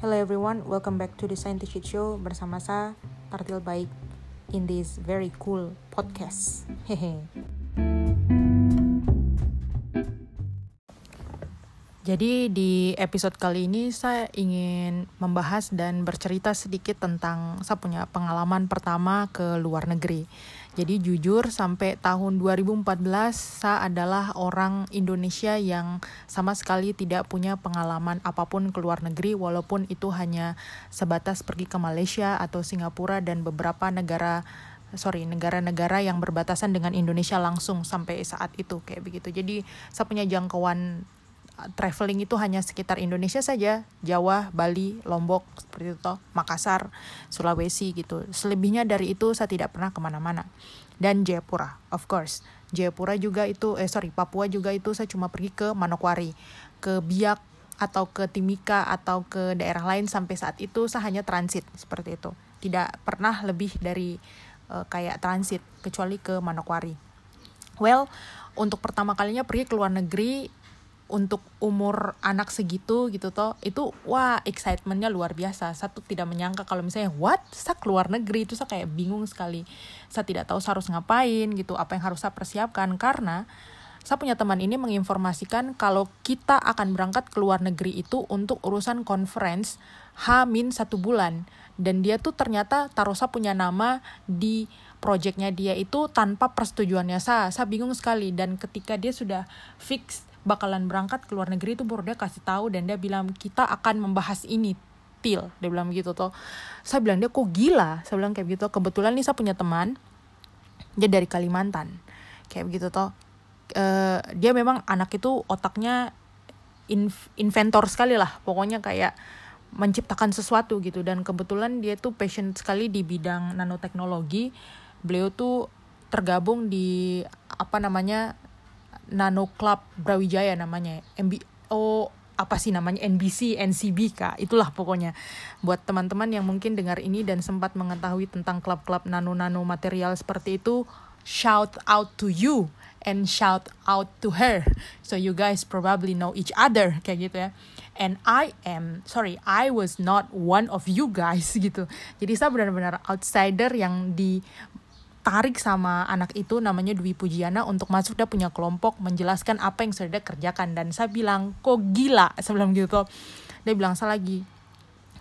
Hello everyone, welcome back to the Scientific Show bersama saya Tartil Baik in this very cool podcast. Hehe. Jadi di episode kali ini saya ingin membahas dan bercerita sedikit tentang saya punya pengalaman pertama ke luar negeri. Jadi jujur sampai tahun 2014 saya adalah orang Indonesia yang sama sekali tidak punya pengalaman apa pun ke luar negeri walaupun itu hanya sebatas pergi ke Malaysia atau Singapura dan beberapa negara sorry negara-negara yang berbatasan dengan Indonesia langsung sampai saat itu kayak begitu. Jadi saya punya jangkauan traveling itu hanya sekitar Indonesia saja, Jawa, Bali, Lombok, seperti itu, Makassar, Sulawesi gitu. Selebihnya dari itu saya tidak pernah ke mana-mana. Dan Jayapura, of course. Jayapura juga itu, eh sorry, Papua juga itu saya cuma pergi ke Manokwari, ke Biak, atau ke Timika, atau ke daerah lain sampai saat itu saya hanya transit, seperti itu. Tidak pernah lebih dari uh, kayak transit, kecuali ke Manokwari. Well, untuk pertama kalinya pergi ke luar negeri untuk umur anak segitu gitu toh itu wah excitementnya luar biasa. Satu tidak menyangka kalau misalnya what? Saya keluar negeri? Itu saya kayak bingung sekali. Saya tidak tahu saya harus ngapain gitu apa yang harus saya persiapkan. Karena saya punya teman ini menginformasikan kalau kita akan berangkat ke luar negeri itu untuk urusan conference H-1 bulan. Dan dia tuh ternyata taruh saya punya nama di projectnya dia itu tanpa persetujuannya saya saya bingung sekali. Dan ketika dia sudah fix bakalan berangkat ke luar negeri itu baru dia kasih tahu dan dia bilang kita akan membahas ini til. Dia bilang begitu tuh. Saya bilang dia kok gila? Saya bilang kayak gitu kebetulan nih saya punya teman dia dari Kalimantan. Kayak begitu toh uh, dia memang anak itu otaknya inventor sekali lah. Pokoknya kayak menciptakan sesuatu gitu. Dan kebetulan dia tuh passion sekali di bidang nanoteknologi. Beliau tuh tergabung di apa namanya Nano Club Brawijaya namanya. MB oh apa sih namanya? NBC NCB kak. Itulah pokoknya. Buat teman-teman yang mungkin dengar ini dan sempat mengetahui tentang klub-klub nano-nano material seperti itu shout out to you and shout out to her. So you guys probably know each other kayak gitu ya. And I am sorry I was not one of you guys gitu. Jadi saya benar-benar outsider yang di tarik sama anak itu namanya Dwi Pujiana untuk masuk dia punya kelompok menjelaskan apa yang sudah kerjakan. Dan saya bilang kok gila? Sebelum gitu. Dia bilang saya lagi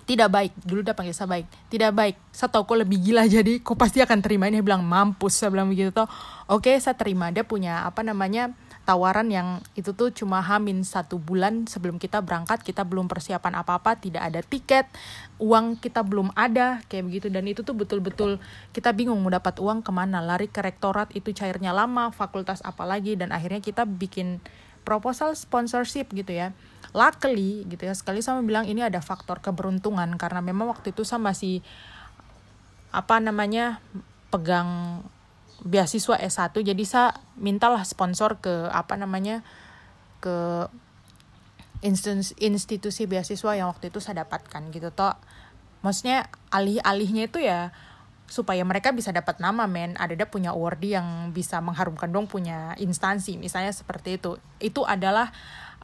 tidak baik. Dulu dia panggil saya baik. Tidak baik. Saya tahu kok lebih gila jadi kok pasti akan terima. Ini dia bilang mampus. Bilang begitu. Oke saya terima. Dia punya apa namanya tawaran yang itu tuh cuma hamin satu bulan sebelum kita berangkat kita belum persiapan apa-apa tidak ada tiket uang kita belum ada kayak begitu. Dan itu tuh betul-betul kita bingung mau dapat uang ke mana. Lari ke rektorat itu cairnya lama fakultas apa lagi dan akhirnya kita bikin proposal sponsorship gitu ya. Luckily gitu ya sekali sama bilang ini ada faktor keberuntungan karena memang waktu itu saya masih apa namanya pegang beasiswa S1 jadi saya mintalah sponsor ke apa namanya ke institusi beasiswa yang waktu itu saya dapatkan gitu toh. Maksudnya alih-alihnya itu ya supaya mereka bisa dapat nama men. Ada ada punya award yang bisa mengharumkan dong punya instansi misalnya seperti itu. Itu adalah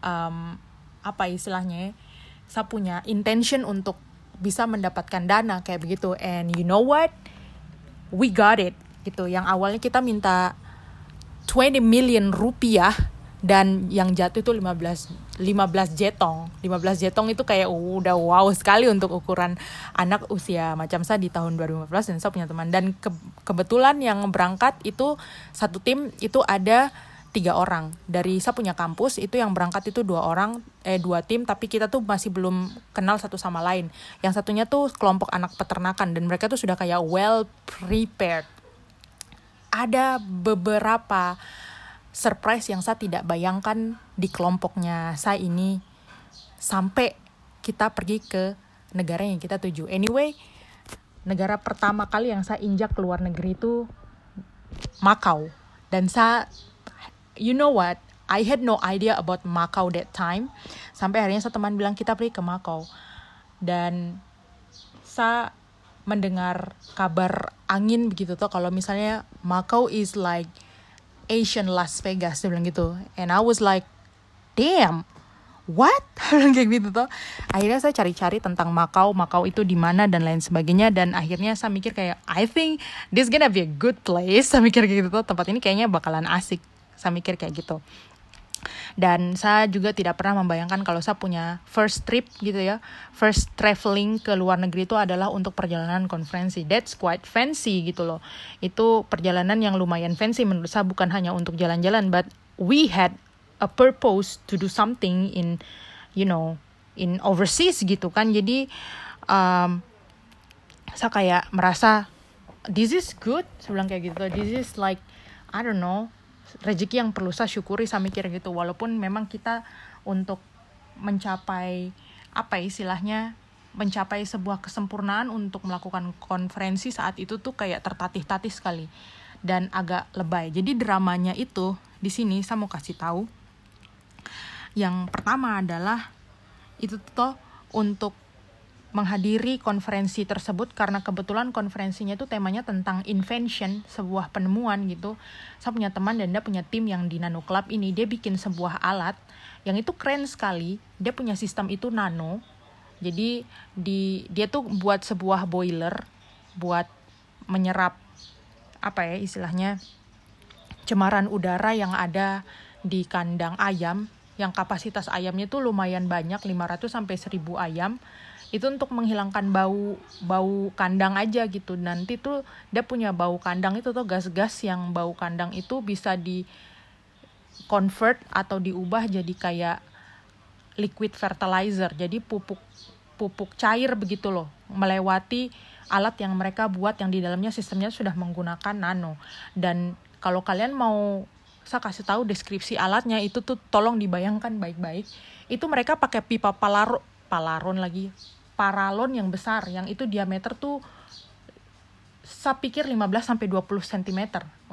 um, apa istilahnya ya, saya punya intention untuk bisa mendapatkan dana kayak begitu. And you know what? We got it gitu. Yang awalnya kita minta 20 million rupiah dan yang jatuh itu 15 15 jetong. 15 jetong itu kayak udah wow sekali untuk ukuran anak usia macam saya di tahun 2015 dan saya punya teman. Dan ke, kebetulan yang berangkat itu satu tim itu ada tiga orang. Dari saya punya kampus itu yang berangkat itu dua orang eh dua tim tapi kita tuh masih belum kenal satu sama lain. Yang satunya tuh kelompok anak peternakan dan mereka tuh sudah kayak well prepared ada beberapa surprise yang saya tidak bayangkan di kelompoknya saya ini sampai kita pergi ke negara yang kita tuju. Anyway, negara pertama kali yang saya injak ke luar negeri itu Macau. Dan saya, you know what, I had no idea about Macau that time. Sampai akhirnya satu teman bilang kita pergi ke Macau. Dan saya mendengar kabar angin begitu tuh kalau misalnya Macau is like Asian Las Vegas dia bilang gitu. And I was like damn what? Kayak gitu tuh akhirnya saya cari-cari tentang Makau Makau itu di mana dan lain sebagainya. Dan akhirnya saya mikir kayak I think this gonna be a good place. Saya mikir kayak gitu tuh tempat ini kayaknya bakalan asik. Saya mikir kayak gitu dan saya juga tidak pernah membayangkan kalau saya punya first trip gitu ya. First traveling ke luar negeri itu adalah untuk perjalanan konferensi. That's quite fancy gitu loh. Itu perjalanan yang lumayan fancy menurut saya bukan hanya untuk jalan-jalan but we had a purpose to do something in you know in overseas gitu kan. Jadi um, saya kayak merasa this is good saya kayak gitu. This is like I don't know rezeki yang perlu saya syukuri saya mikir gitu walaupun memang kita untuk mencapai apa istilahnya mencapai sebuah kesempurnaan untuk melakukan konferensi saat itu tuh kayak tertatih-tatih sekali dan agak lebay. Jadi dramanya itu di sini saya mau kasih tahu. Yang pertama adalah itu tuh untuk menghadiri konferensi tersebut karena kebetulan konferensinya itu temanya tentang invention, sebuah penemuan gitu. Saya punya teman dan dia punya tim yang di Nano Club ini, dia bikin sebuah alat yang itu keren sekali. Dia punya sistem itu nano. Jadi di dia tuh buat sebuah boiler buat menyerap apa ya istilahnya cemaran udara yang ada di kandang ayam yang kapasitas ayamnya tuh lumayan banyak 500 sampai 1000 ayam itu untuk menghilangkan bau bau kandang aja gitu. Nanti tuh dia punya bau kandang itu tuh gas-gas yang bau kandang itu bisa di convert atau diubah jadi kayak liquid fertilizer. Jadi pupuk pupuk cair begitu loh. Melewati alat yang mereka buat yang di dalamnya sistemnya sudah menggunakan nano. Dan kalau kalian mau saya kasih tahu deskripsi alatnya itu tuh tolong dibayangkan baik-baik. Itu mereka pakai pipa palaron palaron lagi paralon yang besar yang itu diameter tuh saya pikir 15 sampai 20 cm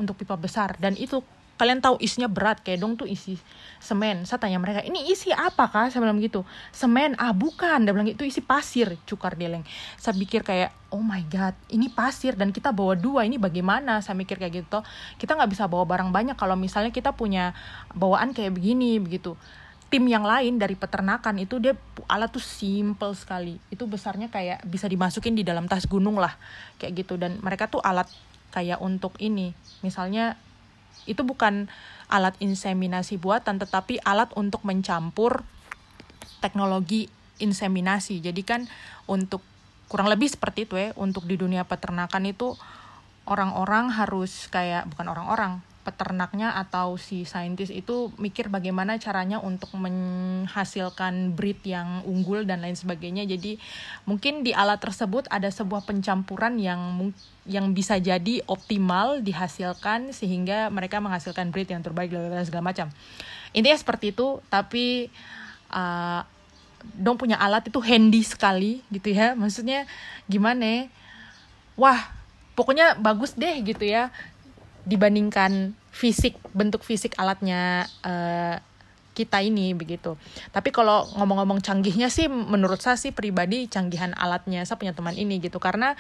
untuk pipa besar. Dan itu kalian tahu isinya berat kayak dong tuh isi semen. Saya tanya mereka ini isi apa kah saya bilang gitu semen? Ah bukan. Dia bilang itu isi pasir cukar deleng saya pikir kayak oh my god ini pasir dan kita bawa dua ini bagaimana? Saya mikir kayak gitu. Kita nggak bisa bawa barang banyak kalau misalnya kita punya bawaan kayak begini begitu tim yang lain dari peternakan itu dia alat tuh simple sekali. Itu besarnya kayak bisa dimasukin di dalam tas gunung lah kayak gitu. Dan mereka tuh alat kayak untuk ini. Misalnya itu bukan alat inseminasi buatan tetapi alat untuk mencampur teknologi inseminasi. Jadi kan untuk kurang lebih seperti itu ya untuk di dunia peternakan itu orang-orang harus kayak bukan orang-orang peternaknya atau si saintis itu mikir bagaimana caranya untuk menghasilkan breed yang unggul dan lain sebagainya. Jadi mungkin di alat tersebut ada sebuah pencampuran yang yang bisa jadi optimal dihasilkan sehingga mereka menghasilkan breed yang terbaik dan segala macam. Intinya seperti itu, tapi uh, dong punya alat itu handy sekali gitu ya. Maksudnya gimana? Ya? Wah, pokoknya bagus deh gitu ya dibandingkan fisik bentuk fisik alatnya uh, kita ini begitu. Tapi kalau ngomong-ngomong canggihnya sih menurut saya sih pribadi canggihan alatnya saya punya teman ini gitu. Karena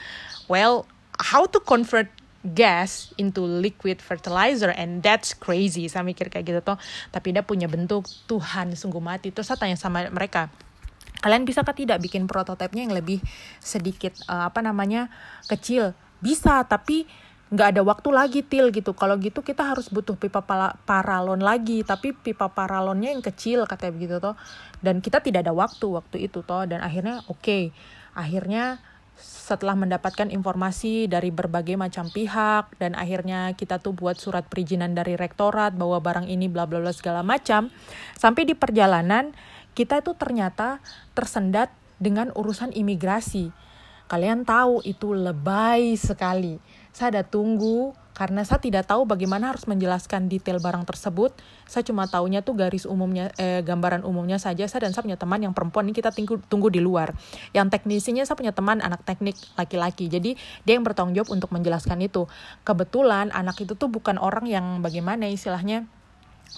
well how to convert gas into liquid fertilizer and that's crazy. Saya mikir kayak gitu tuh tapi dia punya bentuk Tuhan sungguh mati. Terus saya tanya sama mereka kalian bisa kah tidak bikin prototipenya yang lebih sedikit uh, apa namanya kecil? Bisa tapi nggak ada waktu lagi til gitu. Kalau gitu kita harus butuh pipa paralon lagi tapi pipa paralonnya yang kecil katanya begitu toh. Dan kita tidak ada waktu waktu itu toh. Dan akhirnya oke. Okay. akhirnya setelah mendapatkan informasi dari berbagai macam pihak dan akhirnya kita tuh buat surat perizinan dari rektorat bahwa barang ini bla bla bla segala macam sampai di perjalanan kita itu ternyata tersendat dengan urusan imigrasi. Kalian tahu itu lebay sekali saya ada tunggu karena saya tidak tahu bagaimana harus menjelaskan detail barang tersebut. Saya cuma tahunya tuh garis umumnya, eh, gambaran umumnya saja. Saya dan saya punya teman yang perempuan ini kita tunggu, tunggu di luar. Yang teknisinya saya punya teman anak teknik laki-laki. Jadi dia yang bertanggung jawab untuk menjelaskan itu. Kebetulan anak itu tuh bukan orang yang bagaimana istilahnya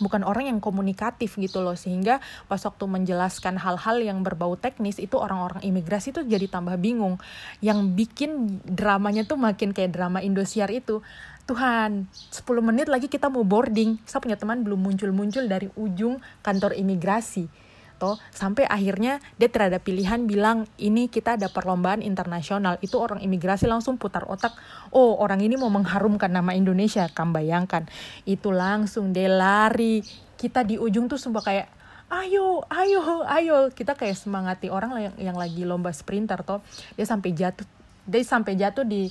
bukan orang yang komunikatif gitu loh. Sehingga pas waktu menjelaskan hal-hal yang berbau teknis itu orang-orang imigrasi tuh jadi tambah bingung. Yang bikin dramanya tuh makin kayak drama Indosiar itu. Tuhan 10 menit lagi kita mau boarding. Saya punya teman belum muncul-muncul dari ujung kantor imigrasi toh sampai akhirnya dia ada pilihan bilang ini kita ada perlombaan internasional. Itu orang imigrasi langsung putar otak oh orang ini mau mengharumkan nama Indonesia. Kamu bayangkan itu langsung dia lari. Kita di ujung tuh sumpah kayak ayo ayo ayo. Kita kayak semangati orang yang, yang lagi lomba sprinter toh. Dia sampai jatuh dia sampai jatuh di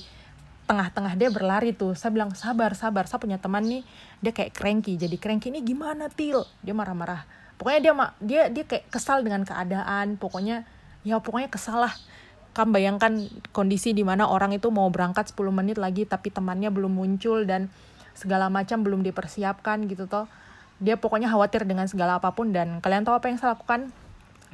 tengah-tengah dia berlari tuh. Saya bilang sabar sabar saya punya teman nih. Dia kayak cranky jadi cranky ini gimana til? Dia marah-marah pokoknya dia dia dia kayak kesal dengan keadaan pokoknya ya pokoknya kesal lah. Kan bayangkan kondisi di mana orang itu mau berangkat 10 menit lagi tapi temannya belum muncul dan segala macam belum dipersiapkan gitu toh. Dia pokoknya khawatir dengan segala apa pun dan kalian tahu apa yang saya lakukan?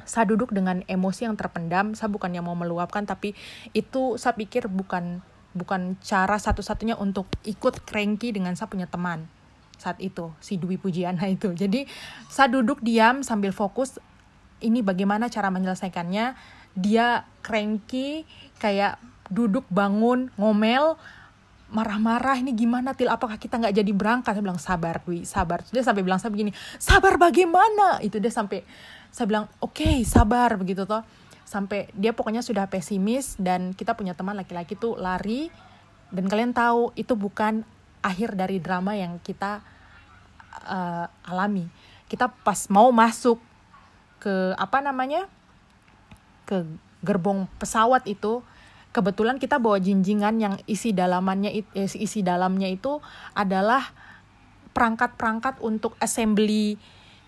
Saya duduk dengan emosi yang terpendam saya bukannya mau meluapkan tapi itu saya pikir bukan bukan cara satu-satunya untuk ikut cranky dengan saya punya teman saat itu si Dwi Pujiana itu. Jadi saya duduk diam sambil fokus ini bagaimana cara menyelesaikannya dia cranky kayak duduk bangun ngomel marah-marah ini gimana til? Apakah kita nggak jadi berangkat? Saya bilang sabar Dwi sabar. Dia sampai bilang saya begini sabar bagaimana? Itu dia sampai saya bilang oke okay, sabar begitu toh. Sampai dia pokoknya sudah pesimis dan kita punya teman laki-laki tuh lari dan kalian tahu itu bukan akhir dari drama yang kita uh, alami. Kita pas mau masuk ke apa namanya ke gerbong pesawat itu kebetulan kita bawa jinjingan yang isi dalamannya eh, isi dalamnya itu adalah perangkat-perangkat untuk assembly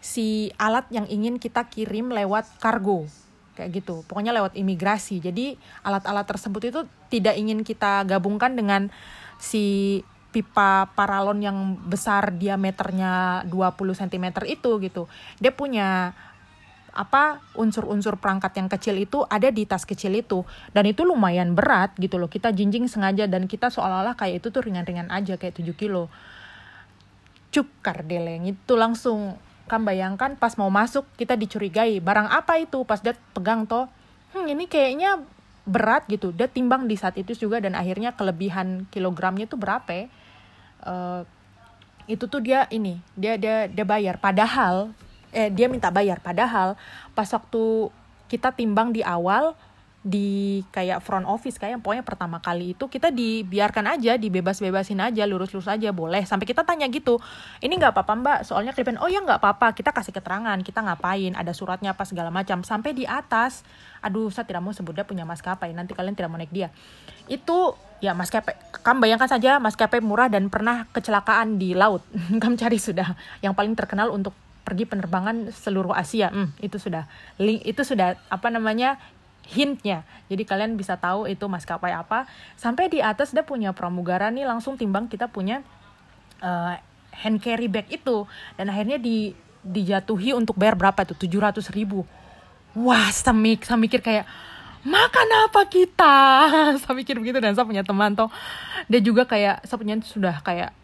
si alat yang ingin kita kirim lewat kargo. Kayak gitu. Pokoknya lewat imigrasi. Jadi alat-alat tersebut itu tidak ingin kita gabungkan dengan si pipa paralon yang besar diameternya 20 cm itu gitu. Dia punya apa unsur-unsur perangkat yang kecil itu ada di tas kecil itu. Dan itu lumayan berat gitu loh. Kita jinjing sengaja dan kita seolah-olah kayak itu tuh ringan-ringan aja kayak 7 kilo. Cuk kardeleng. Itu langsung kan bayangkan pas mau masuk kita dicurigai barang apa itu? Pas dia pegang toh hmm, ini kayaknya berat gitu. Dia timbang di saat itu juga dan akhirnya kelebihan kilogramnya itu berapa uh, itu tuh dia ini dia dia dia bayar. Padahal eh dia minta bayar. Padahal pas waktu kita timbang di awal di kayak front office kayak pokoknya pertama kali itu kita dibiarkan aja dibebas-bebasin aja lurus-lurus aja boleh. Sampai kita tanya gitu ini nggak apa-apa mbak? Soalnya klipen oh ya nggak apa-apa kita kasih keterangan kita ngapain ada suratnya apa segala macam. Sampai di atas aduh saya tidak mau sebut dia punya maskapai nanti kalian tidak mau naik dia. Itu ya maskapai kamu bayangkan saja maskapai murah dan pernah kecelakaan di laut. Kamu cari sudah. Yang paling terkenal untuk pergi penerbangan seluruh Asia. Hmm, itu sudah link itu sudah apa namanya hintnya. Jadi kalian bisa tahu itu maskapai apa. Sampai di atas dia punya pramugara nih langsung timbang kita punya uh, hand carry bag itu. Dan akhirnya di dijatuhi untuk bayar berapa tuh? 700 ribu. Wah, mikir, saya mikir kayak makan apa kita? saya mikir begitu dan saya punya teman tuh. Dia juga kayak, saya punya sudah kayak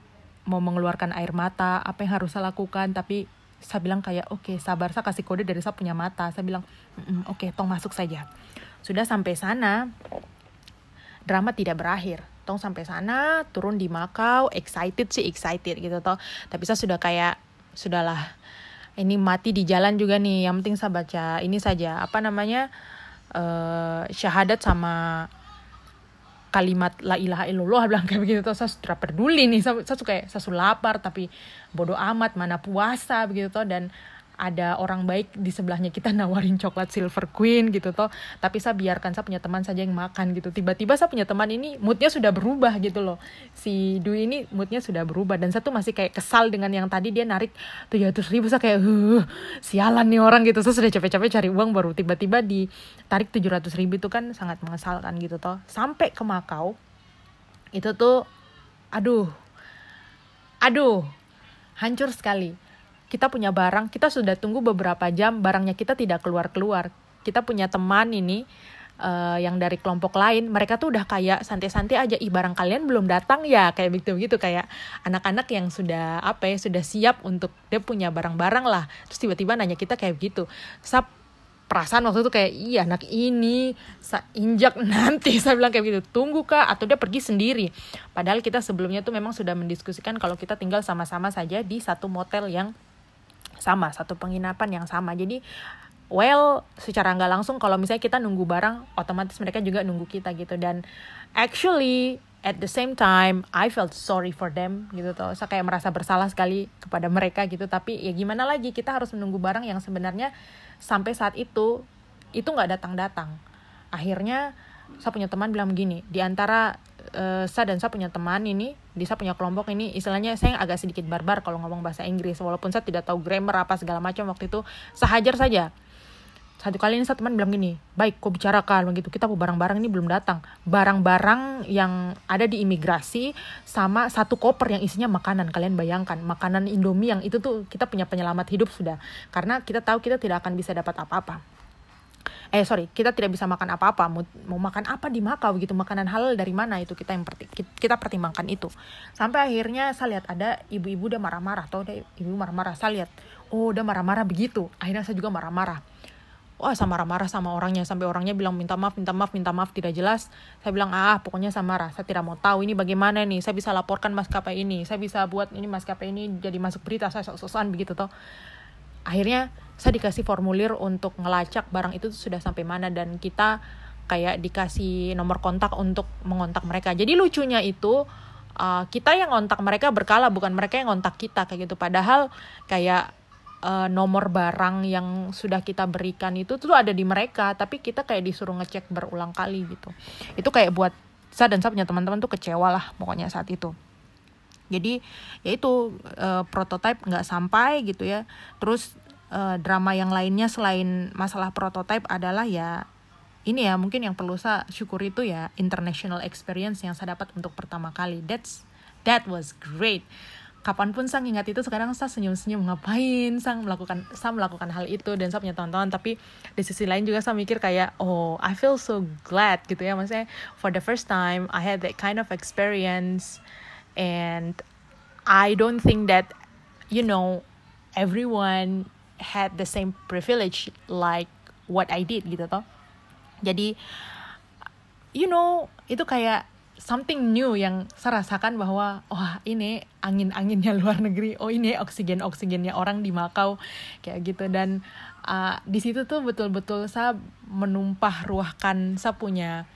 mau mengeluarkan air mata, apa yang harus saya lakukan, tapi saya bilang kayak oke okay, sabar saya kasih kode dari saya punya mata. Saya bilang oke okay, tong masuk saja. Sudah sampai sana drama tidak berakhir. Tong sampai sana turun di Makau excited sih excited gitu toh. Tapi saya sudah kayak sudahlah ini mati di jalan juga nih yang penting saya baca ini saja. Apa namanya uh, syahadat sama kalimat la ilaha illallah bilang kayak begitu. Tuh saya sudah peduli nih saya, saya suka saya lapar tapi bodoh amat mana puasa begitu tuh dan ada orang baik di sebelahnya kita nawarin coklat silver queen gitu toh. Tapi saya biarkan saya punya teman saja yang makan gitu. Tiba-tiba saya punya teman ini moodnya sudah berubah gitu loh. Si Dwi ini moodnya sudah berubah dan satu masih kayak kesal dengan yang tadi dia narik tujuh ratus ribu. Saya kayak huh, sialan nih orang gitu. Saya sudah capek-capek cari uang baru tiba-tiba ditarik tujuh ratus ribu itu kan sangat mengesalkan gitu toh. Sampai ke Makau itu tuh aduh aduh hancur sekali kita punya barang, kita sudah tunggu beberapa jam, barangnya kita tidak keluar-keluar. Kita punya teman ini uh, yang dari kelompok lain, mereka tuh udah kayak santai-santai aja, ih barang kalian belum datang ya, kayak begitu gitu kayak anak-anak yang sudah apa ya sudah siap untuk dia punya barang-barang lah. Terus tiba-tiba nanya kita kayak begitu. Sap perasaan waktu itu kayak iya anak ini injak nanti saya bilang kayak gitu tunggu kak atau dia pergi sendiri padahal kita sebelumnya tuh memang sudah mendiskusikan kalau kita tinggal sama-sama saja di satu motel yang sama satu penginapan yang sama. Jadi well secara nggak langsung kalau misalnya kita nunggu barang otomatis mereka juga nunggu kita gitu. Dan actually at the same time I felt sorry for them gitu tuh saya kayak merasa bersalah sekali kepada mereka gitu. Tapi ya gimana lagi kita harus menunggu barang yang sebenarnya sampai saat itu itu nggak datang datang akhirnya saya punya teman bilang begini di antara uh, saya dan saya punya teman ini di saya punya kelompok ini istilahnya saya agak sedikit barbar kalau ngomong bahasa Inggris walaupun saya tidak tahu grammar apa segala macam waktu itu sehajar saja. Satu kali ini satu teman bilang gini baik kau bicarakan begitu. Kita barang-barang ini belum datang. Barang-barang yang ada di imigrasi sama satu koper yang isinya makanan. Kalian bayangkan makanan Indomie yang itu tuh kita punya penyelamat hidup sudah. Karena kita tahu kita tidak akan bisa dapat apa-apa eh sorry kita tidak bisa makan apa-apa. Mau, mau makan apa di Makau gitu? Makanan halal dari mana itu? Kita yang perti, kita pertimbangkan itu. Sampai akhirnya saya lihat ada ibu-ibu udah marah-marah. Atau ada ibu marah-marah. Saya lihat oh udah marah-marah begitu. Akhirnya saya juga marah-marah. Wah sama marah-marah sama orangnya. Sampai orangnya bilang minta maaf minta maaf minta maaf. Tidak jelas. Saya bilang ah pokoknya sama marah. Saya tidak mau tahu ini bagaimana nih. Saya bisa laporkan maskapai ini. Saya bisa buat ini maskapai ini jadi masuk berita. Saya sok-sokan begitu toh akhirnya saya dikasih formulir untuk ngelacak barang itu sudah sampai mana dan kita kayak dikasih nomor kontak untuk mengontak mereka. Jadi lucunya itu uh, kita yang ngontak mereka berkala bukan mereka yang ngontak kita kayak gitu. Padahal kayak uh, nomor barang yang sudah kita berikan itu tuh ada di mereka tapi kita kayak disuruh ngecek berulang kali gitu. Itu kayak buat saya dan saya punya teman-teman tuh kecewa lah pokoknya saat itu jadi ya itu uh, prototype nggak sampai gitu ya. Terus uh, drama yang lainnya selain masalah prototype adalah ya ini ya mungkin yang perlu saya syukur itu ya international experience yang saya dapat untuk pertama kali. That's that was great. Kapan pun sang ingat itu sekarang saya senyum-senyum. Ngapain sang melakukan saya melakukan hal itu? Dan saya punya teman-teman tapi di sisi lain juga saya mikir kayak oh I feel so glad gitu ya. Maksudnya for the first time I had that kind of experience and I don't think that you know everyone had the same privilege like what I did gitu toh. Jadi you know itu kayak something new yang saya rasakan bahwa wah ini angin-anginnya luar negeri. Oh ini oksigen-oksigennya orang di Makau. Kayak gitu. Dan uh, di situ tuh betul-betul saya menumpah ruahkan saya punya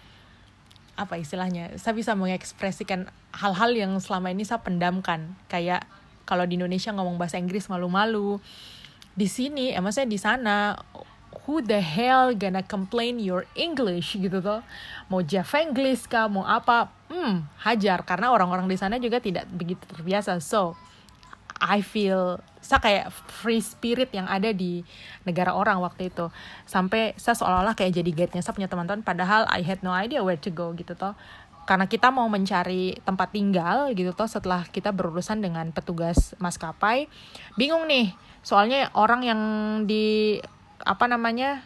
apa istilahnya saya bisa mengekspresikan hal-hal yang selama ini saya pendamkan. Kayak kalau di Indonesia ngomong bahasa Inggris malu-malu. Di sini emang saya di sana who the hell gonna complain your English gitu tuh? Mau Java English kah? Mau apa? Hmm hajar. Karena orang-orang di sana juga tidak begitu terbiasa. So I feel saya kayak free spirit yang ada di negara orang waktu itu. Sampai saya seolah-olah kayak jadi guide-nya saya punya teman-teman padahal I had no idea where to go gitu toh. Karena kita mau mencari tempat tinggal gitu toh setelah kita berurusan dengan petugas maskapai. Bingung nih soalnya orang yang di apa namanya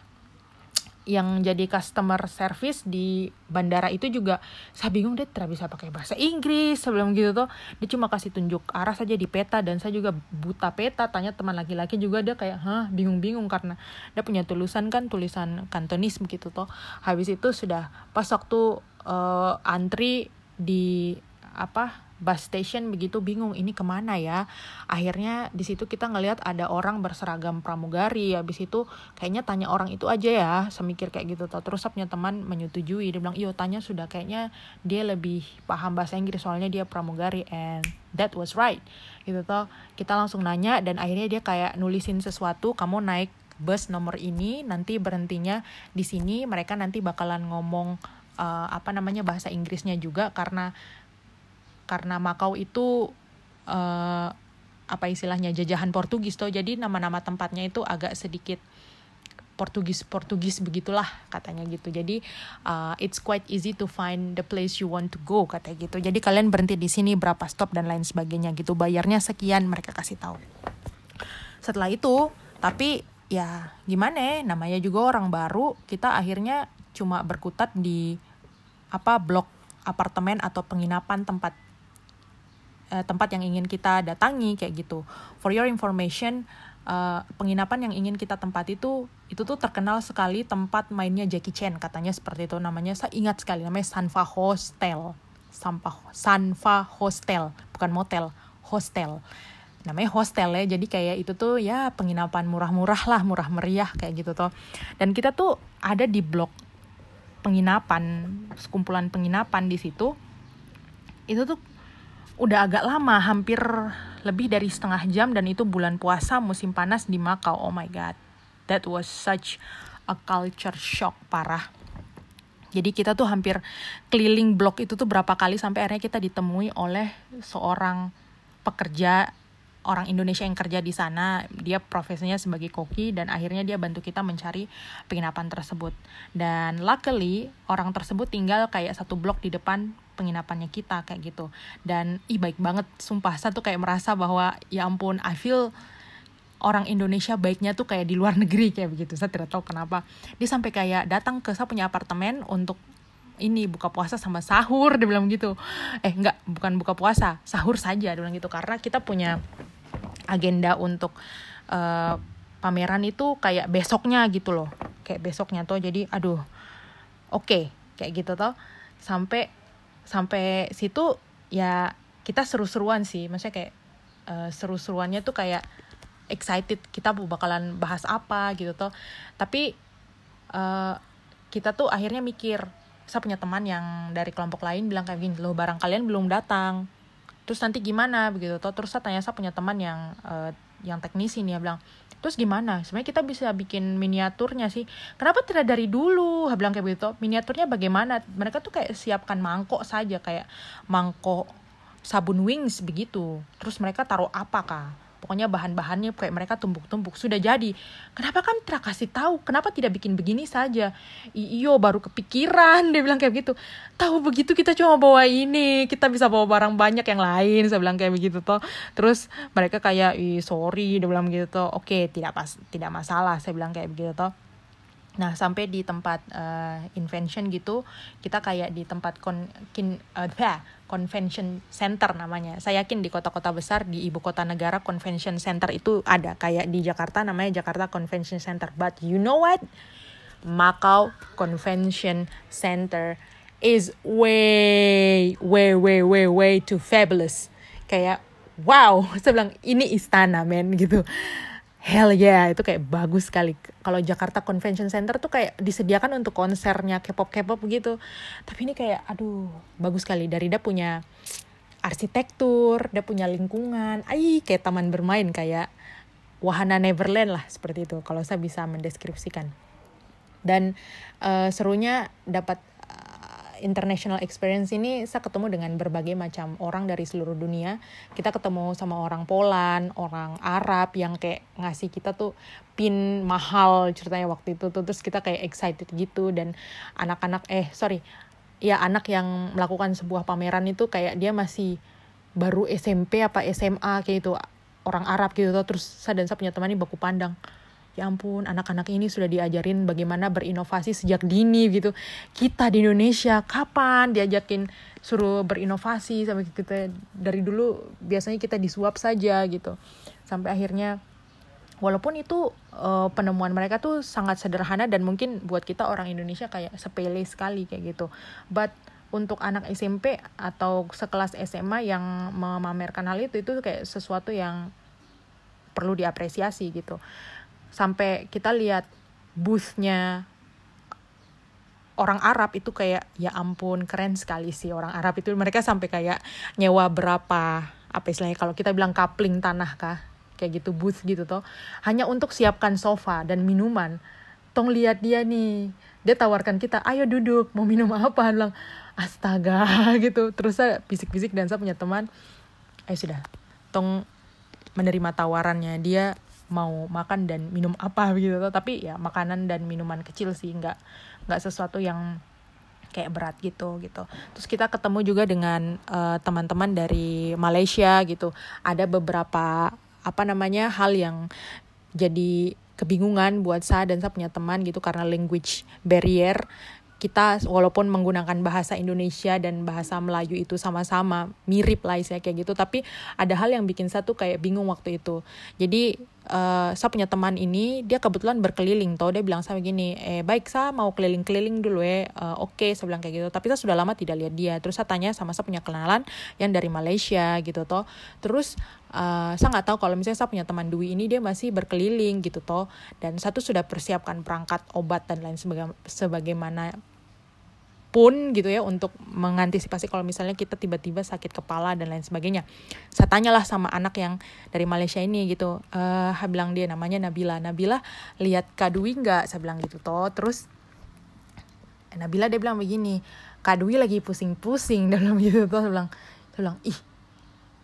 yang jadi customer service di bandara itu juga saya bingung deh tidak bisa pakai bahasa Inggris sebelum gitu tuh. Dia cuma kasih tunjuk arah saja di peta dan saya juga buta peta tanya teman laki-laki juga dia kayak hah bingung-bingung karena dia punya tulisan kan tulisan kantonis begitu tuh habis itu sudah pas waktu uh, antri di apa bus station begitu bingung ini ke mana ya? Akhirnya di situ kita ngelihat ada orang berseragam pramugari. Habis itu kayaknya tanya orang itu aja ya semikir kayak gitu tuh. Terus punya teman menyetujui dia bilang iyo tanya sudah kayaknya dia lebih paham bahasa Inggris soalnya dia pramugari. And that was right. Gitu tuh. Kita langsung nanya dan akhirnya dia kayak nulisin sesuatu kamu naik bus nomor ini nanti berhentinya di sini mereka nanti bakalan ngomong uh, apa namanya bahasa Inggrisnya juga karena karena Makau itu uh, apa istilahnya jajahan Portugis tuh jadi nama-nama tempatnya itu agak sedikit Portugis Portugis begitulah katanya gitu. Jadi uh, it's quite easy to find the place you want to go katanya gitu. Jadi kalian berhenti di sini berapa stop dan lain sebagainya gitu. Bayarnya sekian mereka kasih tahu. Setelah itu tapi ya gimana namanya juga orang baru. Kita akhirnya cuma berkutat di apa blok apartemen atau penginapan tempat uh, tempat yang ingin kita datangi kayak gitu. For your information, uh, penginapan yang ingin kita tempat itu itu tuh terkenal sekali tempat mainnya Jackie Chan katanya seperti itu namanya. Saya ingat sekali namanya Sanfa Hostel. Sampah Sanfa Hostel, bukan motel, hostel. namanya hostel ya jadi kayak itu tuh ya penginapan murah-murah lah murah meriah kayak gitu tuh dan kita tuh ada di blok penginapan sekumpulan penginapan di situ itu tuh udah agak lama hampir lebih dari setengah jam dan itu bulan puasa musim panas di Makau. Oh my god that was such a culture shock parah. Jadi kita tuh hampir keliling blok itu tuh berapa kali sampai akhirnya kita ditemui oleh seorang pekerja orang Indonesia yang kerja di sana dia profesinya sebagai koki dan akhirnya dia bantu kita mencari penginapan tersebut. Dan luckily orang tersebut tinggal kayak satu blok di depan penginapannya kita kayak gitu. Dan ih baik banget sumpah saya tuh kayak merasa bahwa ya ampun I feel orang Indonesia baiknya tuh kayak di luar negeri kayak begitu. Saya tidak tahu kenapa. Dia sampai kayak datang ke saya punya apartemen untuk ini buka puasa sama sahur dia bilang gitu. Eh enggak bukan buka puasa sahur saja dia bilang gitu. Karena kita punya agenda untuk uh, pameran itu kayak besoknya gitu loh. Kayak besoknya tuh jadi aduh oke okay, kayak gitu tuh sampai sampai situ ya kita seru-seruan sih. Maksudnya kayak uh, seru-seruannya tuh kayak excited kita bakalan bahas apa gitu tuh tapi uh, kita tuh akhirnya mikir saya punya teman yang dari kelompok lain bilang kayak gini loh barang kalian belum datang terus nanti gimana? Begitu. Toh terus saya tanya saya punya teman yang uh, yang teknisi nih. Ya bilang terus gimana? Sebenarnya kita bisa bikin miniaturnya sih. Kenapa tidak dari dulu? Bilang kayak begitu. Miniaturnya bagaimana? Mereka tuh kayak siapkan mangkok saja kayak mangkok sabun wings begitu. Terus mereka taruh apa kah pokoknya bahan-bahannya kayak mereka tumpuk-tumpuk sudah jadi. Kenapa kan tidak kasih tahu? Kenapa tidak bikin begini saja? Iyo baru kepikiran. Dia bilang kayak gitu. Tahu begitu kita cuma bawa ini kita bisa bawa barang banyak yang lain. Saya bilang kayak begitu toh. Terus mereka kayak Ih, sorry dia bilang gitu toh. Oke tidak pas tidak masalah saya bilang kayak begitu toh Nah, sampai di tempat uh, invention gitu, kita kayak di tempat kon, kin, uh, convention center namanya. Saya yakin di kota-kota besar di ibu kota negara convention center itu ada. Kayak di Jakarta namanya Jakarta Convention Center. But you know what? Macau Convention Center is way, way, way, way, way too fabulous. Kayak wow, saya bilang ini istana men gitu hell yeah itu kayak bagus sekali kalau Jakarta Convention Center tuh kayak disediakan untuk konsernya K-pop K-pop gitu. Tapi ini kayak aduh bagus sekali. Dari dia punya arsitektur dia punya lingkungan. Ay kayak taman bermain kayak wahana Neverland lah seperti itu kalau saya bisa mendeskripsikan. Dan uh, serunya dapat international experience ini saya ketemu dengan berbagai macam orang dari seluruh dunia. Kita ketemu sama orang Poland, orang Arab yang kayak ngasih kita tuh pin mahal ceritanya waktu itu tuh. Terus kita kayak excited gitu dan anak-anak eh sorry ya anak yang melakukan sebuah pameran itu kayak dia masih baru SMP apa SMA kayak itu orang Arab gitu. Terus saya dan saya punya teman ini baku pandang ya ampun anak-anak ini sudah diajarin bagaimana berinovasi sejak dini gitu. Kita di Indonesia kapan diajakin suruh berinovasi sampai kita dari dulu biasanya kita disuap saja gitu. Sampai akhirnya walaupun itu uh, penemuan mereka tuh sangat sederhana dan mungkin buat kita orang Indonesia kayak sepele sekali kayak gitu. But untuk anak SMP atau sekelas SMA yang memamerkan hal itu itu kayak sesuatu yang perlu diapresiasi gitu sampai kita lihat boothnya orang Arab itu kayak ya ampun keren sekali sih orang Arab itu. Mereka sampai kayak nyewa berapa apa istilahnya kalau kita bilang kapling tanah kah kayak gitu booth gitu toh. Hanya untuk siapkan sofa dan minuman. Tong lihat dia nih. Dia tawarkan kita ayo duduk mau minum apa? Bilang astaga gitu. Terus saya bisik-bisik dan saya punya teman ayo sudah tong menerima tawarannya. Dia mau makan dan minum apa gitu tapi ya makanan dan minuman kecil sih nggak nggak sesuatu yang kayak berat gitu gitu. Terus kita ketemu juga dengan uh, teman-teman dari Malaysia gitu. Ada beberapa apa namanya hal yang jadi kebingungan buat saya dan saya punya teman gitu karena language barrier. Kita walaupun menggunakan bahasa Indonesia dan bahasa Melayu itu sama-sama mirip lah saya kayak gitu. Tapi ada hal yang bikin saya tuh kayak bingung waktu itu. Jadi uh, saya punya teman ini dia kebetulan berkeliling toh. Dia bilang sama gini eh baik saya mau keliling-keliling dulu ya. Uh, oke okay, saya bilang kayak gitu. Tapi saya sudah lama tidak lihat dia. Terus saya tanya sama saya punya kenalan yang dari Malaysia gitu toh. Terus uh, saya nggak tahu kalau misalnya saya punya teman Dwi ini dia masih berkeliling gitu toh. Dan satu sudah persiapkan perangkat obat dan lain sebaga, sebagaimana pun gitu ya untuk mengantisipasi kalau misalnya kita tiba-tiba sakit kepala dan lain sebagainya. Saya tanyalah sama anak yang dari Malaysia ini gitu, eh bilang dia namanya Nabila. Nabila lihat Kadui nggak? Saya bilang gitu toh. Terus Nabila dia bilang begini, Kadui lagi pusing-pusing dalam gitu toh. Saya bilang, saya bilang ih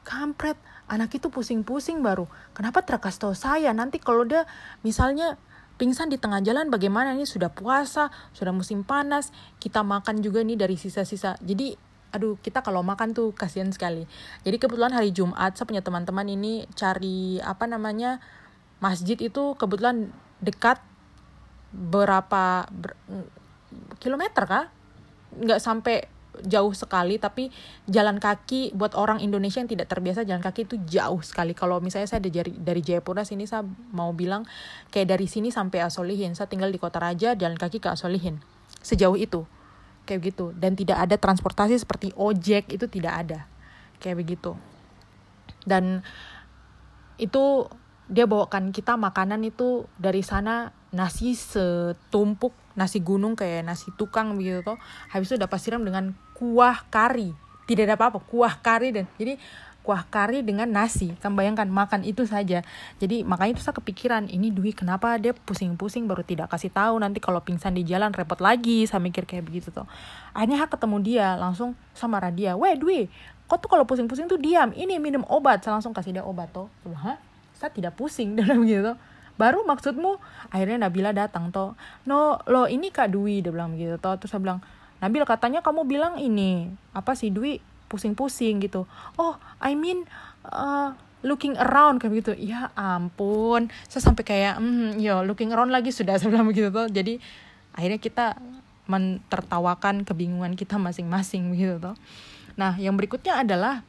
kampret anak itu pusing-pusing baru. Kenapa terkas tahu saya nanti kalau dia misalnya pingsan di tengah jalan bagaimana ini sudah puasa sudah musim panas kita makan juga nih dari sisa-sisa. Jadi aduh kita kalau makan tuh kasihan sekali. Jadi kebetulan hari Jumat saya punya teman-teman ini cari apa namanya masjid itu kebetulan dekat berapa ber, kilometer kah? Nggak sampai jauh sekali tapi jalan kaki buat orang Indonesia yang tidak terbiasa jalan kaki itu jauh sekali. Kalau misalnya saya dari dari Jayapura sini saya mau bilang kayak dari sini sampai Asolihin. Saya tinggal di Kota Raja jalan kaki ke Asolihin. Sejauh itu kayak gitu. Dan tidak ada transportasi seperti ojek itu tidak ada. Kayak begitu. Dan itu dia bawakan kita makanan itu dari sana nasi setumpuk nasi gunung kayak nasi tukang begitu toh. Habis itu dapat siram dengan kuah kari. Tidak ada apa-apa kuah kari dan jadi kuah kari dengan nasi. Kan bayangkan makan itu saja. Jadi makanya itu saya kepikiran ini Dwi kenapa dia pusing-pusing baru tidak kasih tahu. Nanti kalau pingsan di jalan repot lagi saya mikir kayak begitu tuh. Akhirnya ketemu dia langsung sama dia weh Dwi kok tuh kalau pusing-pusing tuh diam? Ini minum obat. Saya langsung kasih dia obat tuh. Hah? Saya tidak pusing dalam gitu baru maksudmu? Akhirnya Nabila datang toh no lo ini kak Dwi dia bilang gitu toh terus saya bilang Nabil katanya kamu bilang ini apa sih Dwi? Pusing-pusing gitu. Oh I mean uh, looking around kayak gitu. Ya ampun saya sampai kayak mm, yo looking around lagi sudah saya bilang begitu tuh. Jadi akhirnya kita mentertawakan kebingungan kita masing-masing gitu toh nah yang berikutnya adalah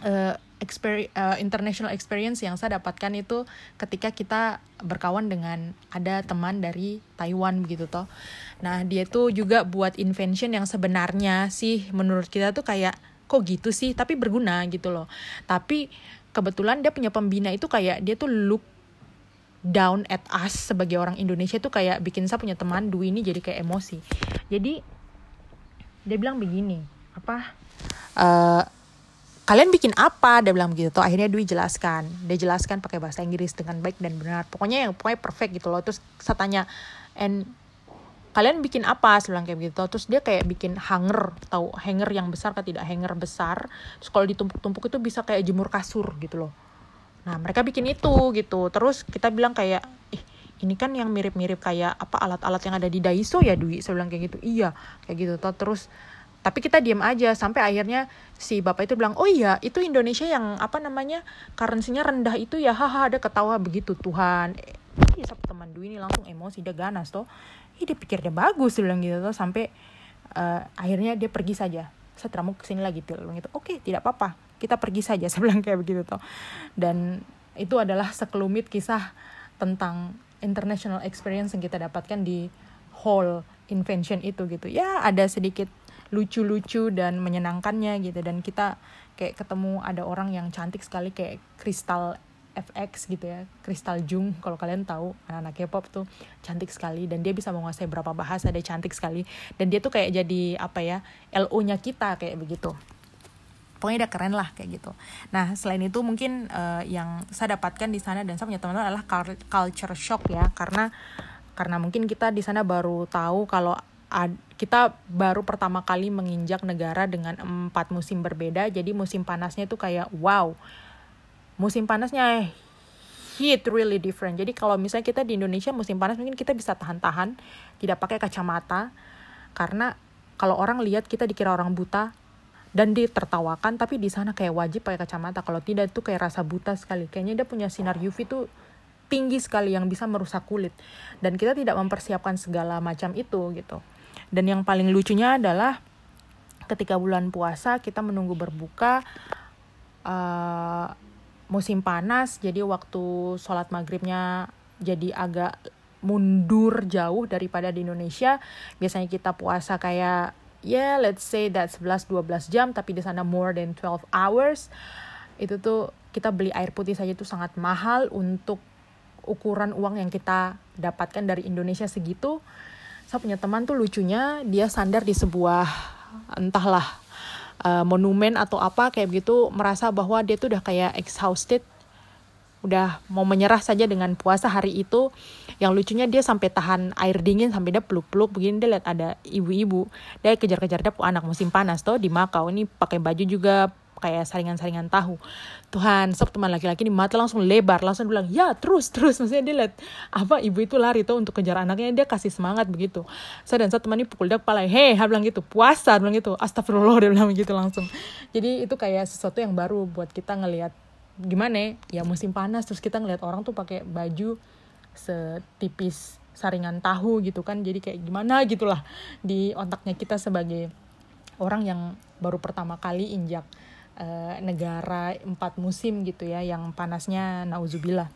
uh, experience, uh, international experience yang saya dapatkan itu ketika kita berkawan dengan ada teman dari Taiwan begitu toh. Nah, dia tuh juga buat invention yang sebenarnya sih menurut kita tuh kayak kok gitu sih, tapi berguna gitu loh. Tapi kebetulan dia punya pembina itu kayak dia tuh look down at us sebagai orang Indonesia tuh kayak bikin saya punya teman Dwi ini jadi kayak emosi. Jadi dia bilang begini, apa? Uh, kalian bikin apa dia bilang gitu tuh akhirnya Dwi jelaskan dia jelaskan pakai bahasa Inggris dengan baik dan benar pokoknya yang pokoknya perfect gitu loh terus saya tanya and kalian bikin apa? Saya bilang kayak gitu terus dia kayak bikin hanger tahu hanger yang besar kan tidak hanger besar. Terus kalau ditumpuk-tumpuk itu bisa kayak jemur kasur gitu loh. Nah mereka bikin itu gitu. Terus kita bilang kayak ih ini kan yang mirip-mirip kayak apa alat-alat yang ada di Daiso ya Dwi? Saya bilang kayak gitu. Iya kayak gitu. Terus tapi kita diam aja sampai akhirnya si bapak itu bilang oh iya itu Indonesia yang apa namanya currency-nya rendah itu ya haha ada ketawa begitu Tuhan. Eh, teman Dwi ini langsung emosi dia ganas toh Ih, dia pikir dia bagus dia bilang gitu. Toh sampai uh, akhirnya dia pergi saja. Setelah mau ke sini lagi bilang gitu. Oke tidak apa-apa. Kita pergi saja saya bilang kayak begitu toh. Dan itu adalah sekelumit kisah tentang international experience yang kita dapatkan di hall invention itu gitu. Ya ada sedikit lucu-lucu dan menyenangkannya gitu. Dan kita kayak ketemu ada orang yang cantik sekali kayak Kristal FX gitu ya Kristal Jung kalau kalian tahu anak-anak K-pop tuh cantik sekali dan dia bisa menguasai berapa bahasa dia cantik sekali dan dia tuh kayak jadi apa ya LO-nya kita kayak begitu pokoknya udah keren lah kayak gitu. Nah selain itu mungkin uh, yang saya dapatkan di sana dan saya punya teman-teman adalah culture shock ya karena karena mungkin kita di sana baru tahu kalau kita baru pertama kali menginjak negara dengan empat musim berbeda jadi musim panasnya itu kayak wow musim panasnya heat really different. Jadi kalau misalnya kita di Indonesia musim panas mungkin kita bisa tahan-tahan tidak pakai kacamata. Karena kalau orang lihat kita dikira orang buta dan ditertawakan tapi di sana kayak wajib pakai kacamata. Kalau tidak itu kayak rasa buta sekali. Kayaknya dia punya sinar UV tuh tinggi sekali yang bisa merusak kulit. Dan kita tidak mempersiapkan segala macam itu gitu. Dan yang paling lucunya adalah ketika bulan puasa kita menunggu berbuka uh, musim panas jadi waktu sholat maghribnya jadi agak mundur jauh daripada di Indonesia. Biasanya kita puasa kayak ya yeah, let's say that 11-12 jam tapi di sana more than 12 hours. Itu tuh kita beli air putih saja itu sangat mahal untuk ukuran uang yang kita dapatkan dari Indonesia segitu. Saya punya teman tuh lucunya dia sandar di sebuah entahlah uh, monumen atau apa kayak begitu merasa bahwa dia tuh udah kayak exhausted. Udah mau menyerah saja dengan puasa hari itu. Yang lucunya dia sampai tahan air dingin sampai dia peluk-peluk. Begini dia lihat ada ibu-ibu. Dia kejar-kejar dia anak musim panas tuh di Makau. Ini pakai baju juga kayak saringan-saringan tahu. Tuhan, sok teman laki-laki ini mata langsung lebar, langsung bilang, ya terus, terus. Maksudnya dia lihat, apa, ibu itu lari tuh untuk kejar anaknya, dia kasih semangat begitu. Saya dan teman ini pukul dia kepala, hei, dia bilang gitu, puasa, dia bilang gitu, astagfirullah, dia bilang gitu langsung. Jadi itu kayak sesuatu yang baru buat kita ngelihat gimana ya musim panas terus kita ngeliat orang tuh pakai baju setipis saringan tahu gitu kan jadi kayak gimana gitulah di otaknya kita sebagai orang yang baru pertama kali injak uh, negara empat musim gitu ya yang panasnya nauzubillah.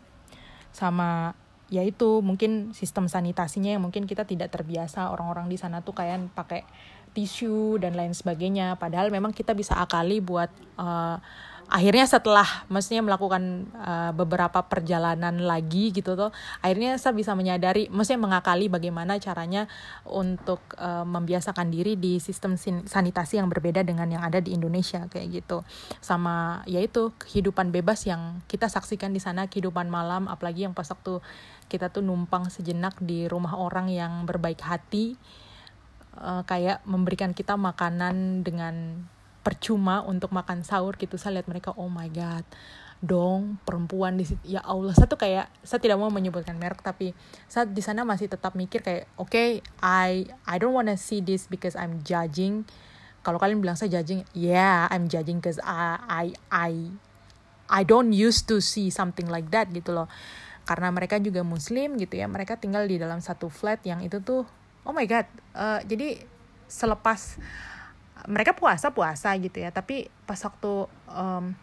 Sama yaitu mungkin sistem sanitasinya yang mungkin kita tidak terbiasa orang-orang di sana tuh kayak pakai tisu dan lain sebagainya. Padahal memang kita bisa akali buat uh, akhirnya setelah maksudnya melakukan uh, beberapa perjalanan lagi gitu tuh akhirnya saya bisa menyadari maksudnya mengakali bagaimana caranya untuk uh, membiasakan diri di sistem sanitasi yang berbeda dengan yang ada di Indonesia kayak gitu. Sama yaitu kehidupan bebas yang kita saksikan di sana kehidupan malam apalagi yang pas waktu kita tuh numpang sejenak di rumah orang yang berbaik hati uh, kayak memberikan kita makanan dengan percuma untuk makan sahur gitu. Saya lihat mereka oh my god dong perempuan di situ. Ya Allah satu kayak saya tidak mau menyebutkan merek tapi saat di sana masih tetap mikir kayak oke okay, I I don't wanna see this because I'm judging. Kalau kalian bilang saya judging yeah I'm judging because I I I I don't used to see something like that gitu loh. Karena mereka juga muslim gitu ya mereka tinggal di dalam satu flat yang itu tuh oh my god uh, jadi selepas mereka puasa puasa gitu ya tapi pas waktu um,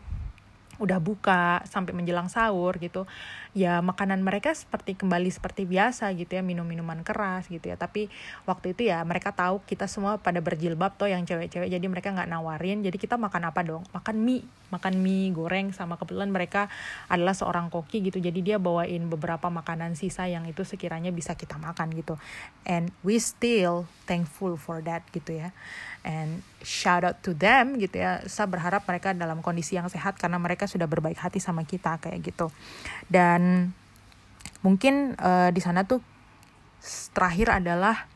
udah buka sampai menjelang sahur gitu ya makanan mereka seperti kembali seperti biasa gitu ya minum minuman keras gitu ya. Tapi waktu itu ya mereka tahu kita semua pada berjilbab toh yang cewek-cewek jadi mereka nggak nawarin jadi kita makan apa dong? Makan mie makan mie goreng sama kebetulan mereka adalah seorang koki gitu. Jadi dia bawain beberapa makanan sisa yang itu sekiranya bisa kita makan gitu. And we still thankful for that gitu ya. And shout out to them gitu ya. Saya berharap mereka dalam kondisi yang sehat karena mereka sudah berbaik hati sama kita kayak gitu. Dan mungkin uh, di sana tuh terakhir adalah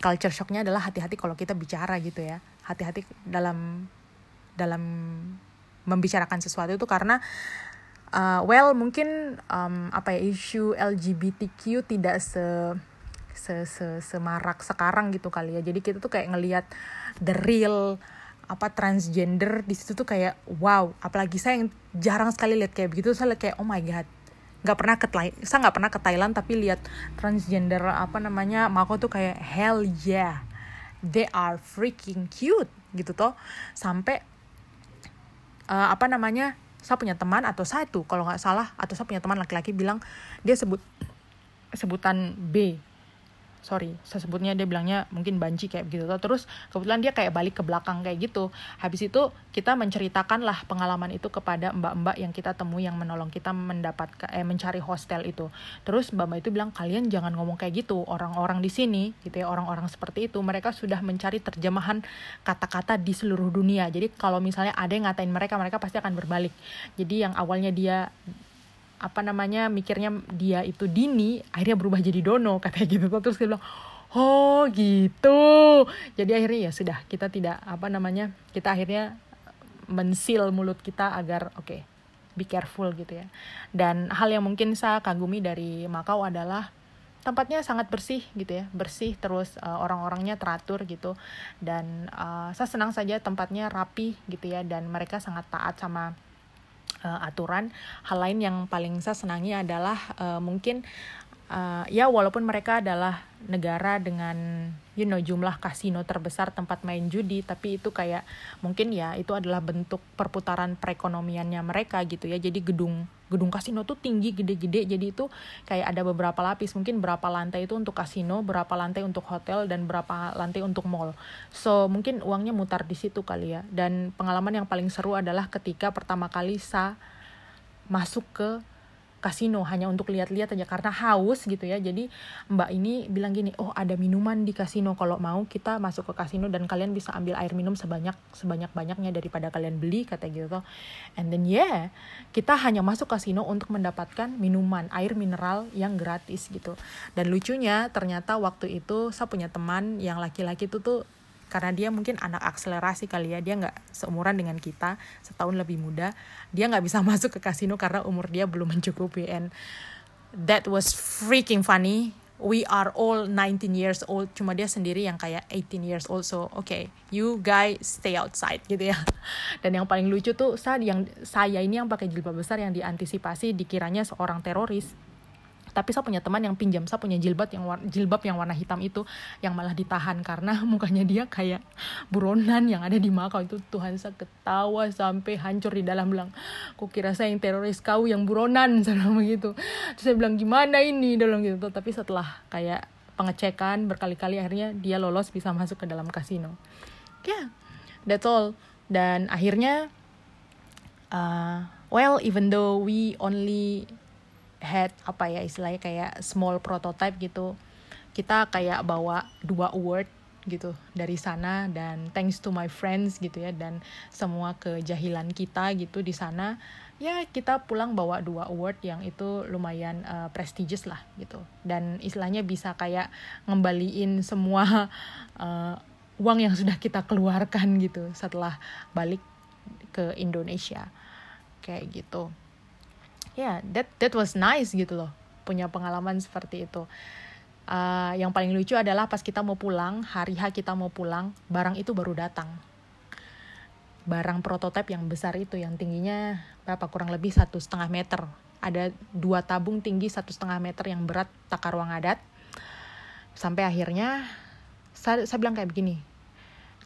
culture shocknya adalah hati-hati kalau kita bicara gitu ya. Hati-hati dalam dalam membicarakan sesuatu itu karena uh, well mungkin um, apa ya isu LGBTQ tidak se se, se semarak sekarang gitu kali ya. Jadi kita tuh kayak ngelihat the real apa transgender di situ tuh kayak wow apalagi saya yang jarang sekali lihat kayak begitu. Saya kayak oh my god nggak pernah ke saya nggak pernah ke Thailand tapi lihat transgender apa namanya Mako tuh kayak hell yeah they are freaking cute gitu toh. Sampai uh, apa namanya saya punya teman atau satu kalau nggak salah atau saya punya teman laki-laki bilang dia sebut sebutan B sorry saya sebutnya dia bilangnya mungkin banci kayak begitu. Terus kebetulan dia kayak balik ke belakang kayak gitu. Habis itu kita menceritakan lah pengalaman itu kepada mbak-mbak yang kita temui yang menolong kita mendapat eh, mencari hostel itu. Terus mbak-mbak itu bilang kalian jangan ngomong kayak gitu. Orang-orang di sini gitu ya orang-orang seperti itu mereka sudah mencari terjemahan kata-kata di seluruh dunia. Jadi kalau misalnya ada yang ngatain mereka mereka pasti akan berbalik. Jadi yang awalnya dia apa namanya mikirnya dia itu Dini akhirnya berubah jadi Dono katanya gitu. Terus dia bilang oh gitu. Jadi akhirnya ya sudah kita tidak apa namanya kita akhirnya mensil mulut kita agar oke okay, be careful gitu ya. Dan hal yang mungkin saya kagumi dari Makau adalah tempatnya sangat bersih gitu ya bersih terus uh, orang-orangnya teratur gitu. Dan uh, saya senang saja tempatnya rapi gitu ya dan mereka sangat taat sama uh, aturan. Hal lain yang paling saya senangi adalah uh, mungkin uh, ya walaupun mereka adalah negara dengan you know jumlah kasino terbesar tempat main judi tapi itu kayak mungkin ya itu adalah bentuk perputaran perekonomiannya mereka gitu ya. Jadi gedung gedung kasino tuh tinggi gede-gede. Jadi itu kayak ada beberapa lapis mungkin berapa lantai itu untuk kasino berapa lantai untuk hotel dan berapa lantai untuk mall. So mungkin uangnya mutar di situ kali ya. Dan pengalaman yang paling seru adalah ketika pertama kali sa masuk ke kasino hanya untuk lihat-lihat aja karena haus gitu ya. Jadi mbak ini bilang gini oh ada minuman di kasino. Kalau mau kita masuk ke kasino dan kalian bisa ambil air minum sebanyak sebanyak banyaknya daripada kalian beli kata gitu and then yeah kita hanya masuk kasino untuk mendapatkan minuman air mineral yang gratis gitu. Dan lucunya ternyata waktu itu saya punya teman yang laki-laki itu tuh karena dia mungkin anak akselerasi kali ya dia nggak seumuran dengan kita setahun lebih muda dia nggak bisa masuk ke kasino karena umur dia belum mencukupi. And that was freaking funny. We are all 19 years old cuma dia sendiri yang kayak 18 years old so okay you guys stay outside gitu ya. Dan yang paling lucu tuh saya yang saya ini yang pakai jilbab besar yang diantisipasi dikiranya seorang teroris tapi saya punya teman yang pinjam saya punya jilbab yang warna, jilbab yang warna hitam itu yang malah ditahan karena mukanya dia kayak buronan yang ada di Makau itu. Tuhan saya ketawa sampai hancur di dalam bilang kok kira saya yang teroris kau yang buronan bilang begitu. Terus saya bilang gimana ini? Dalam gitu. Tapi setelah kayak pengecekan berkali-kali akhirnya dia lolos bisa masuk ke dalam kasino. Yeah that's all. Dan akhirnya uh, well even though we only had apa ya istilahnya kayak small prototype gitu. Kita kayak bawa dua award gitu dari sana dan thanks to my friends gitu ya dan semua kejahilan kita gitu di sana. Ya kita pulang bawa dua award yang itu lumayan uh, prestigious lah gitu. Dan istilahnya bisa kayak ngembaliin semua uh, uang yang sudah kita keluarkan gitu setelah balik ke Indonesia. Kayak gitu ya yeah, that that was nice gitu loh punya pengalaman seperti itu. Uh, yang paling lucu adalah pas kita mau pulang hari H kita mau pulang barang itu baru datang. Barang prototipe yang besar itu yang tingginya berapa kurang lebih satu setengah meter. Ada dua tabung tinggi satu setengah meter yang berat takar ruang adat. Sampai akhirnya saya, saya bilang kayak begini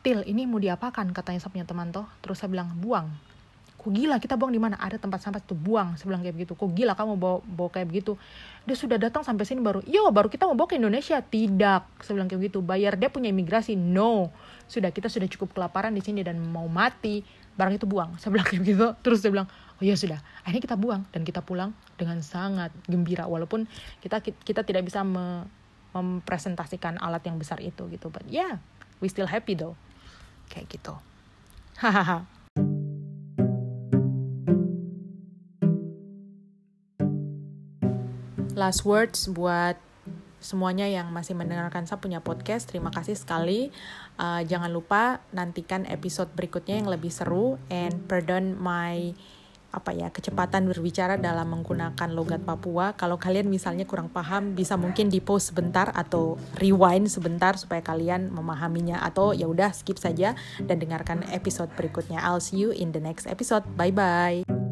Til ini mau diapakan? katanya saya punya teman toh terus saya bilang buang kok gila kita buang di mana? Ada tempat sampah itu buang. Sebelah kayak begitu. Kok gila kamu bawa bawa kayak begitu? Dia sudah datang sampai sini baru yo baru kita mau bawa ke Indonesia. Tidak sebelah kayak begitu. Bayar dia punya imigrasi. No. Sudah kita sudah cukup kelaparan di sini dan mau mati. Barang itu buang. Sebelah kayak begitu. Terus dia bilang oh ya sudah. Akhirnya kita buang dan kita pulang dengan sangat gembira. Walaupun kita kita tidak bisa me, mempresentasikan alat yang besar itu gitu. But yeah we still happy though. Kayak gitu. Hahaha last words buat semuanya yang masih mendengarkan saya punya podcast. Terima kasih sekali. Uh, jangan lupa nantikan episode berikutnya yang lebih seru and pardon my apa ya kecepatan berbicara dalam menggunakan logat Papua. Kalau kalian misalnya kurang paham, bisa mungkin di pause sebentar atau rewind sebentar supaya kalian memahaminya atau ya udah skip saja dan dengarkan episode berikutnya. I'll see you in the next episode. Bye bye.